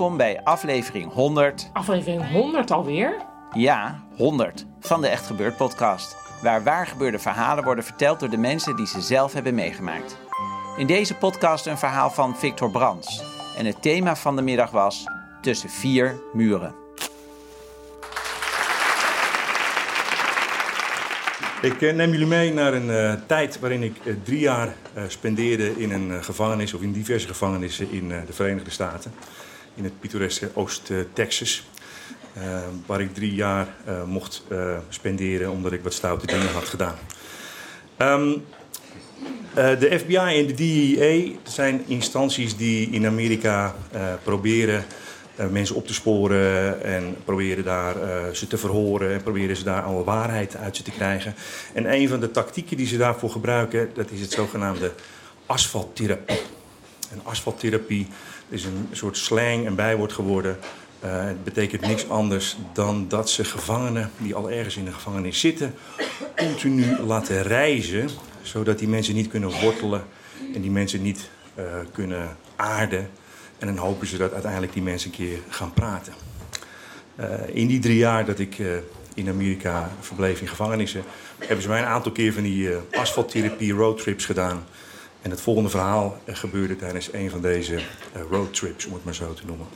Welkom bij aflevering 100. Aflevering 100 alweer? Ja, 100 van de Echt Gebeurd podcast. Waar waargebeurde verhalen worden verteld door de mensen die ze zelf hebben meegemaakt. In deze podcast een verhaal van Victor Brands. En het thema van de middag was Tussen vier muren. Ik eh, neem jullie mee naar een uh, tijd waarin ik uh, drie jaar spendeerde in een gevangenis of in diverse gevangenissen in de Verenigde Staten. In het pittoreske Oost-Texas. waar ik drie jaar mocht spenderen omdat ik wat stoute dingen had gedaan. Um, de FBI en de DEA zijn instanties die in Amerika proberen mensen op te sporen en proberen daar ze te verhoren en proberen ze daar alle waarheid uit ze te krijgen. En een van de tactieken die ze daarvoor gebruiken, dat is het zogenaamde asfalttherapie. En asfalttherapie is een soort slang, een bijwoord geworden. Uh, het betekent niks anders dan dat ze gevangenen die al ergens in de gevangenis zitten, continu laten reizen, zodat die mensen niet kunnen wortelen en die mensen niet kunnen aarden en dan hopen ze dat uiteindelijk die mensen een keer gaan praten. Uh, in die drie jaar dat ik in Amerika verbleef in gevangenissen, hebben ze mij een aantal keer van die asfalttherapie roadtrips gedaan. En het volgende verhaal gebeurde tijdens een van deze roadtrips, om het maar zo te noemen.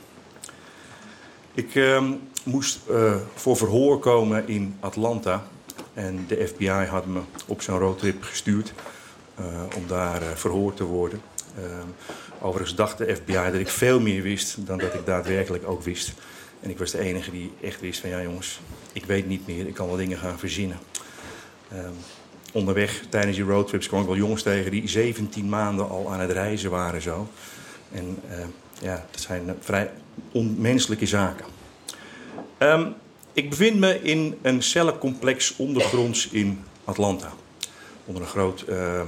Ik ehm, moest voor verhoor komen in Atlanta. En de FBI had me op zo'n roadtrip gestuurd om daar verhoord te worden. Ehm, Overigens dacht de FBI dat ik veel meer wist dan dat ik daadwerkelijk ook wist. En ik was de enige die echt wist van ja jongens, ik weet niet meer, ik kan wel dingen gaan verzinnen. Onderweg tijdens die roadtrips kwam ik wel jongens tegen die 17 maanden al aan het reizen waren zo. En uh, ja, dat zijn vrij onmenselijke zaken. Um, ik bevind me in een cellencomplex ondergronds in Atlanta. Onder een groot uh,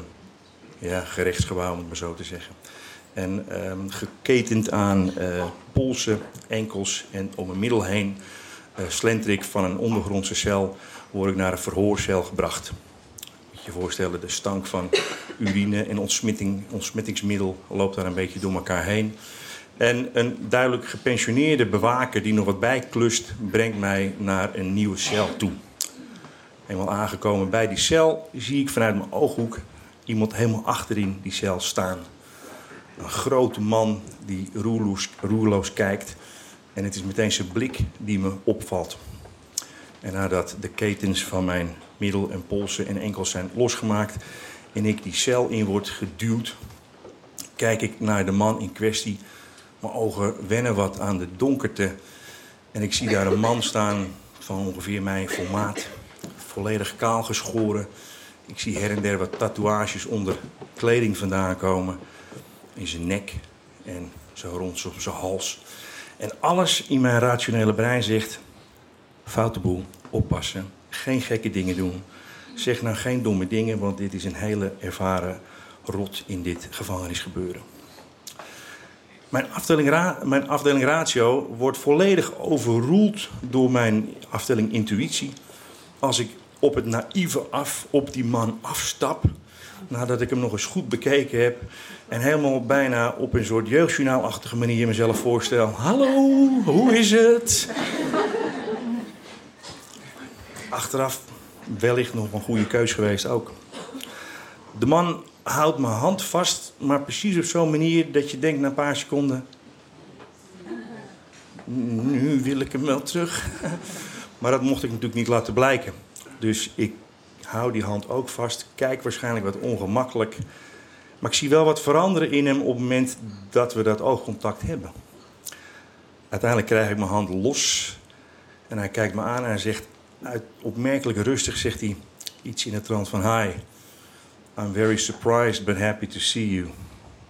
ja, gerechtsgebouw, om het maar zo te zeggen. En um, geketend aan polsen, enkels en om mijn middel heen uh, slenter ik van een ondergrondse cel, word ik naar een verhoorcel gebracht. Je voorstellen, de stank van urine en ontsmetting, ontsmettingsmiddel loopt daar een beetje door elkaar heen. En een duidelijk gepensioneerde bewaker die nog wat bijklust, brengt mij naar een nieuwe cel toe. Eenmaal aangekomen bij die cel zie ik vanuit mijn ooghoek iemand helemaal achterin die cel staan. Een grote man die roerloos, roerloos kijkt. En het is meteen zijn blik die me opvalt. En nadat de ketens van mijn middel en polsen en enkels zijn losgemaakt en ik die cel in word geduwd, kijk ik naar de man in kwestie. Mijn ogen wennen wat aan de donkerte en ik zie daar een man staan van ongeveer mijn formaat, volledig kaal geschoren. Ik zie her en der wat tatoeages onder kleding vandaan komen in zijn nek en zo rond zijn hals. En alles in mijn rationele brein zegt: foute boel, oppassen, geen gekke dingen doen. Zeg nou geen domme dingen, want dit is een hele ervaren rot in dit gevangenisgebeuren. Mijn afdeling, mijn afdeling ratio wordt volledig overroeld door mijn afdeling intuïtie. Als ik op het naïeve af op die man afstap nadat ik hem nog eens goed bekeken heb. En helemaal bijna op een soort jeugdjournaalachtige manier mezelf voorstel. Hallo, hoe is het? Achteraf wellicht nog een goede keus geweest ook. De man houdt mijn hand vast, maar precies op zo'n manier dat je denkt na een paar seconden... Nu wil ik hem wel terug. Maar dat mocht ik natuurlijk niet laten blijken. Dus ik hou die hand ook vast. Kijk waarschijnlijk wat ongemakkelijk. Maar ik zie wel wat veranderen in hem op het moment dat we dat oogcontact hebben. Uiteindelijk krijg ik mijn hand los en hij kijkt me aan en hij zegt, opmerkelijk rustig zegt hij iets in het trant van... Hi, I'm very surprised but happy to see you.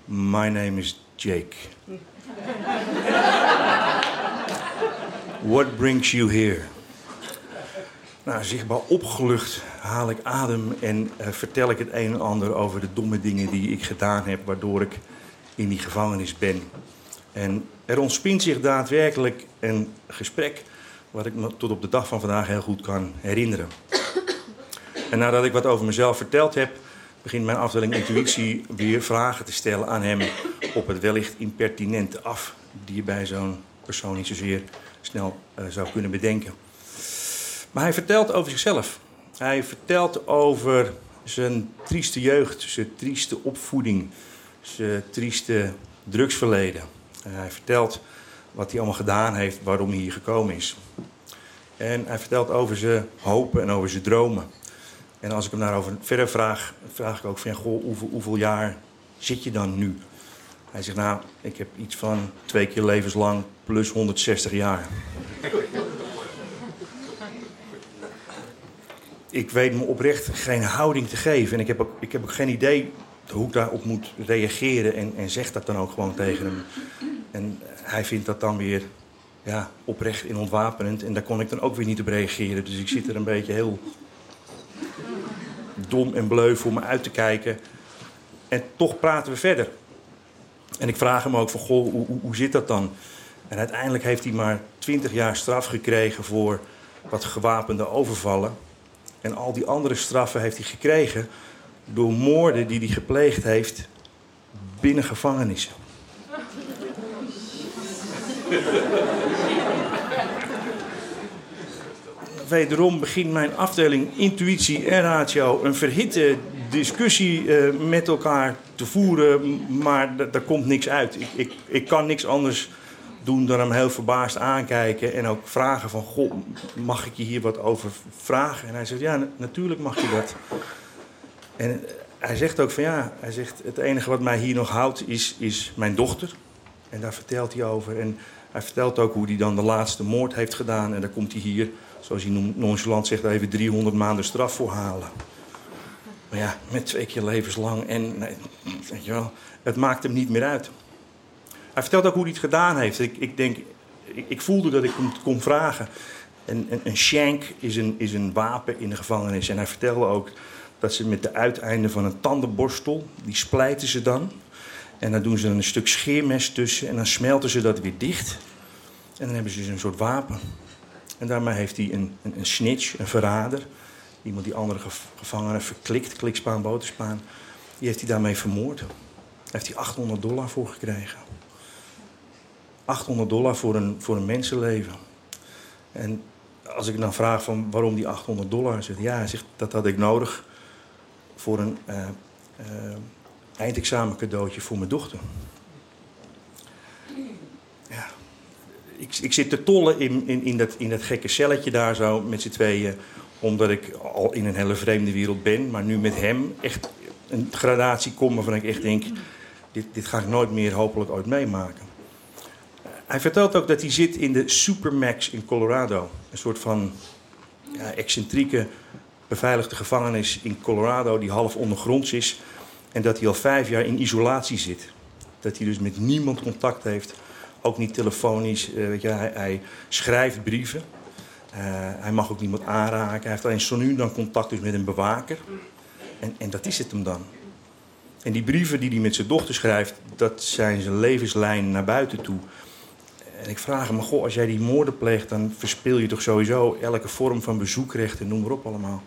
My name is Jake. What brings you here? Nou, zichtbaar opgelucht haal ik adem en uh, vertel ik het een en ander over de domme dingen die ik gedaan heb, waardoor ik in die gevangenis ben. En er ontspint zich daadwerkelijk een gesprek wat ik me tot op de dag van vandaag heel goed kan herinneren. En nadat ik wat over mezelf verteld heb, begint mijn afdeling intuïtie weer vragen te stellen aan hem op het wellicht impertinente af, die je bij zo'n persoon niet zozeer snel uh, zou kunnen bedenken. Maar hij vertelt over zichzelf. Hij vertelt over zijn trieste jeugd, zijn trieste opvoeding, zijn trieste drugsverleden. hij vertelt wat hij allemaal gedaan heeft, waarom hij hier gekomen is. En hij vertelt over zijn hopen en over zijn dromen. En als ik hem daarover verder vraag, vraag ik ook van, goh, hoeveel, jaar zit je dan nu? Hij zegt, nou, ik heb iets van twee keer levenslang plus 160 jaar. ik weet me oprecht geen houding te geven. En ik heb ook, ik heb ook geen idee hoe ik daarop moet reageren. En, en zeg dat dan ook gewoon tegen hem. En hij vindt dat dan weer ja, oprecht en ontwapenend. En daar kon ik dan ook weer niet op reageren. Dus ik zit er een beetje heel dom en bleu voor me uit te kijken. En toch praten we verder. En ik vraag hem ook van, goh, hoe, hoe, hoe zit dat dan? En uiteindelijk heeft hij maar 20 jaar straf gekregen voor wat gewapende overvallen. En al die andere straffen heeft hij gekregen door moorden die hij gepleegd heeft binnen gevangenissen. Wederom begint mijn afdeling intuïtie en ratio een verhitte discussie uh, met elkaar te voeren, maar daar komt niks uit. Ik, ik, ik kan niks anders doen dan hem heel verbaasd aankijken en ook vragen van... Goh, mag ik je hier wat over vragen? En hij zegt, ja, natuurlijk mag je dat. En hij zegt ook van ja, hij zegt, het enige wat mij hier nog houdt is, is mijn dochter. En daar vertelt hij over. En hij vertelt ook hoe hij dan de laatste moord heeft gedaan. En daar komt hij hier, zoals hij nonchalant zegt, even 300 maanden straf voor halen. Maar ja, met twee keer levenslang. En weet je wel, het maakt hem niet meer uit. Hij vertelt ook hoe hij het gedaan heeft. Ik, ik denk, ik, voelde dat ik hem kon vragen. En, een, een shank is een, is een wapen in de gevangenis. En hij vertelde ook dat ze met de uiteinden van een tandenborstel, die splijten ze dan. En dan doen ze een stuk scheermes tussen en dan smelten ze dat weer dicht. En dan hebben ze dus een soort wapen. En daarmee heeft hij een, een, een snitch, een verrader. Iemand die andere gevangenen verklikt, klikspaan, boterspaan. Die heeft hij daarmee vermoord. Daar heeft hij 800 dollar voor gekregen. 800 dollar voor een, voor een mensenleven. En als ik dan vraag van waarom die 800 dollar, zegt ja, hij zegt dat had ik nodig voor een uh, uh, eindexamen cadeautje voor mijn dochter. Ja, ik, ik zit te tollen in, in, in, dat, in dat gekke celletje daar zo met z'n tweeën, omdat ik al in een hele vreemde wereld ben, maar nu met hem echt een gradatie kom waarvan ik echt denk, dit, dit ga ik nooit meer hopelijk ooit meemaken. Hij vertelt ook dat hij zit in de Supermax in Colorado. Een soort van ja, excentrieke beveiligde gevangenis in Colorado die half ondergronds is. En dat hij al vijf jaar in isolatie zit. Dat hij dus met niemand contact heeft. Ook niet telefonisch. Uh, weet je, hij, schrijft brieven. Uh, hij mag ook niemand aanraken. Hij heeft alleen zo nu dan contact dus met een bewaker. En, en dat is het hem dan. En die brieven die hij met zijn dochter schrijft, dat zijn zijn levenslijn naar buiten toe. En ik vraag hem, goh, als jij die moorden pleegt, dan verspil je toch sowieso elke vorm van bezoekrecht en noem maar op allemaal.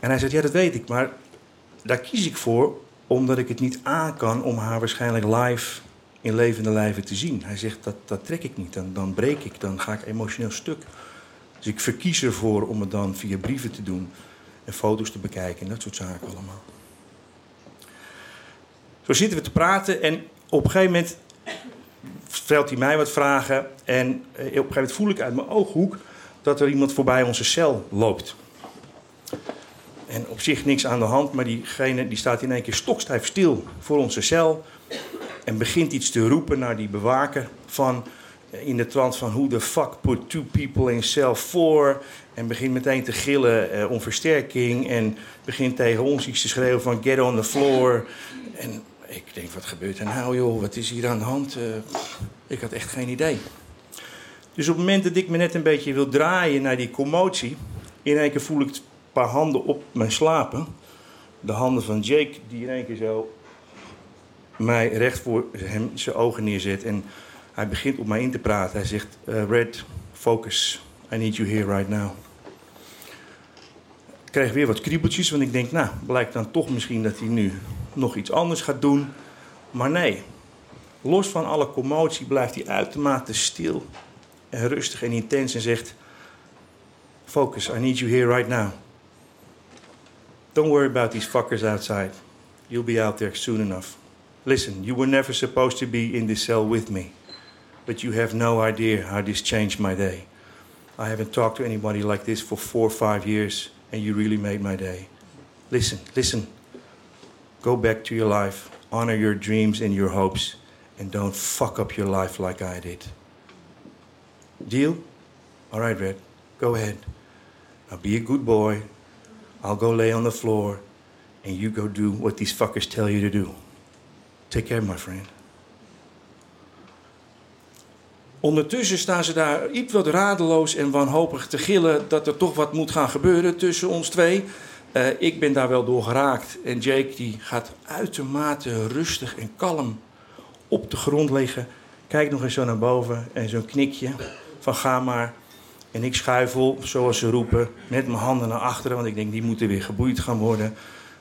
En hij zegt, ja, dat weet ik, maar daar kies ik voor omdat ik het niet aan kan om haar waarschijnlijk live in levende lijven te zien. Hij zegt, dat, dat trek ik niet, dan, dan breek ik, dan ga ik emotioneel stuk. Dus ik verkies ervoor om het dan via brieven te doen en foto's te bekijken en dat soort zaken allemaal. Zo zitten we te praten en op een gegeven moment stelt hij mij wat vragen. En eh, op een gegeven moment voel ik uit mijn ooghoek dat er iemand voorbij onze cel loopt. En op zich niks aan de hand, maar diegene die staat in één keer stokstijf stil voor onze cel. En begint iets te roepen naar die bewaker van in de trant van who the fuck put two people in cell 4. En begint meteen te gillen eh, om versterking. En begint tegen ons iets te schreeuwen van get on the floor. En ik denk, wat gebeurt er nou joh, wat is hier aan de hand? Eh, ik had echt geen idee. Dus op het moment dat ik me net een beetje wil draaien naar die commotie... in één keer voel ik paar handen op mijn slapen. De handen van Jake die in één keer zo mij recht voor hem zijn ogen neerzet... En hij begint op mij in te praten. Hij zegt: uh, Red, focus. I need you here right now. Ik krijg weer wat kriebeltjes, want ik denk: Nou, blijkt dan toch misschien dat hij nu nog iets anders gaat doen. Maar nee, los van alle commotie blijft hij uitermate stil en rustig en intens en zegt: Focus, I need you here right now. Don't worry about these fuckers outside. You'll be out there soon enough. Listen, you were never supposed to be in this cell with me but you have no idea how this changed my day. I haven't talked to anybody like this for four or five years, and you really made my day. Listen, listen. Go back to your life, honor your dreams and your hopes, and don't fuck up your life like I did. Deal? All right, Red. Go ahead. Now be a good boy. I'll go lay on the floor, and you go do what these fuckers tell you to do. Take care, my friend. Ondertussen staan ze daar iets wat radeloos en wanhopig te gillen dat er toch wat moet gaan gebeuren tussen ons twee. Uh, ik ben daar wel door geraakt en Jake die gaat uitermate rustig en kalm op de grond liggen. Kijk nog eens zo naar boven en zo'n knikje van ga maar. En ik schuifel, zoals ze roepen, met mijn handen naar achteren, want ik denk die moeten weer geboeid gaan worden.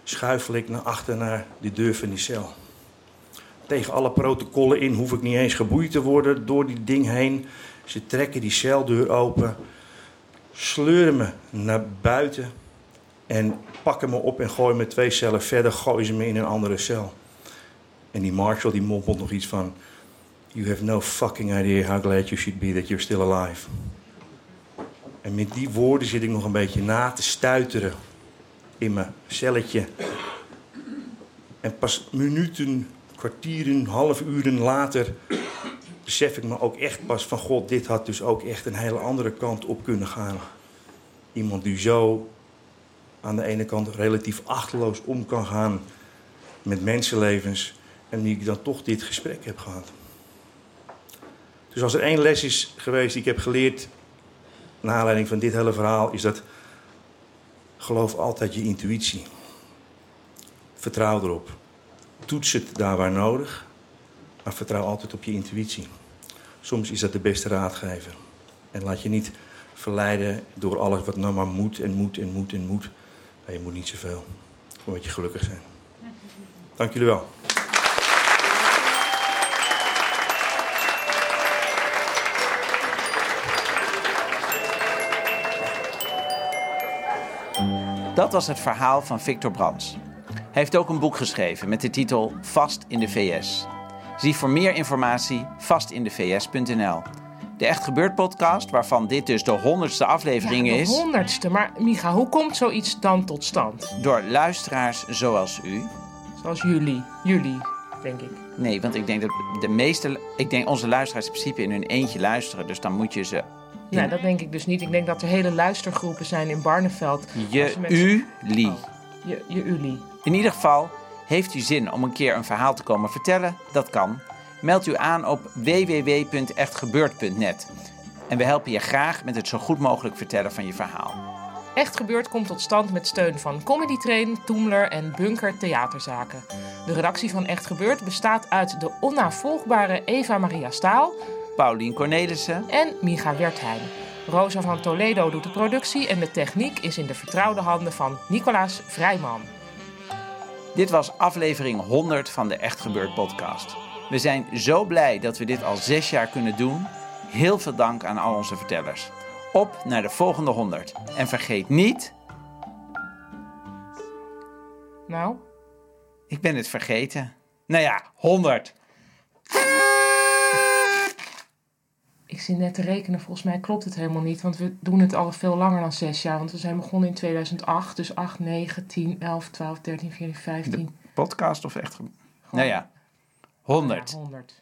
Schuifel ik naar achter naar de deur van die cel tegen alle protocollen in, hoef ik niet eens geboeid te worden door die ding heen. Ze trekken die celdeur open, sleuren me naar buiten en pakken me op en gooien me twee cellen verder, gooien ze me in een andere cel. En die Marshall die mompelt nog iets van: You have no fucking idea how glad you should be that you're still alive. En met die woorden zit ik nog een beetje na te stuiteren in mijn celletje. En pas minuten kwartieren, half uren later besef ik me ook echt pas van God, dit had dus ook echt een hele andere kant op kunnen gaan. Iemand die zo aan de ene kant relatief achterloos om kan gaan met mensenlevens en die ik dan toch dit gesprek heb gehad. Dus als er één les is geweest die ik heb geleerd naar aanleiding van dit hele verhaal, is dat geloof altijd je intuïtie. Vertrouw erop. Toets het daar waar nodig, maar vertrouw altijd op je intuïtie. Soms is dat de beste raadgever. En laat je niet verleiden door alles wat nou maar moet en moet en moet en moet. Je moet niet zoveel. Gewoon dat je gelukkig zijn. Dank jullie wel. Dat was het verhaal van Victor Brands. Hij heeft ook een boek geschreven met de titel Vast in de VS. Zie voor meer informatie vastindevs.nl. De Echt Gebeurd podcast, waarvan dit dus de honderdste aflevering ja, de is. honderdste. Maar Micha, hoe komt zoiets dan tot stand? Door luisteraars zoals u. Zoals jullie. Jullie, denk ik. Nee, want ik denk dat de meeste... Ik denk onze luisteraars in principe in hun eentje luisteren. Dus dan moet je ze... Nee, dat denk ik dus niet. Ik denk dat er hele luistergroepen zijn in Barneveld. Je, u, Lie. Oh, je, je, Uli. In ieder geval, heeft u zin om een keer een verhaal te komen vertellen? Dat kan. Meld u aan op www.echtgebeurd.net. En we helpen je graag met het zo goed mogelijk vertellen van je verhaal. Echt Gebeurd komt tot stand met steun van Comedy Train, Toemler en Bunker Theaterzaken. De redactie van Echt Gebeurd bestaat uit de onnavolgbare Eva Maria Staal, Paulien Cornelissen en Micha Wertheim. Rosa van Toledo doet de productie en de techniek is in de vertrouwde handen van Nicolaas Vrijman. Dit was aflevering 100 van de Echt Gebeurd podcast. We zijn zo blij dat we dit al zes jaar kunnen doen. Heel veel dank aan al onze vertellers. Op naar de volgende 100. En vergeet niet. Nou? Ik ben het vergeten. Nou ja, 100. Ik zit net te rekenen, volgens mij klopt het helemaal niet. Want we doen het al veel langer dan zes jaar. Want we zijn begonnen in 2008. Dus 8, 9, 10, 11, 12, 13, 14, 15. Podcast of echt? ge- Nou ja, 100. Ja, 100.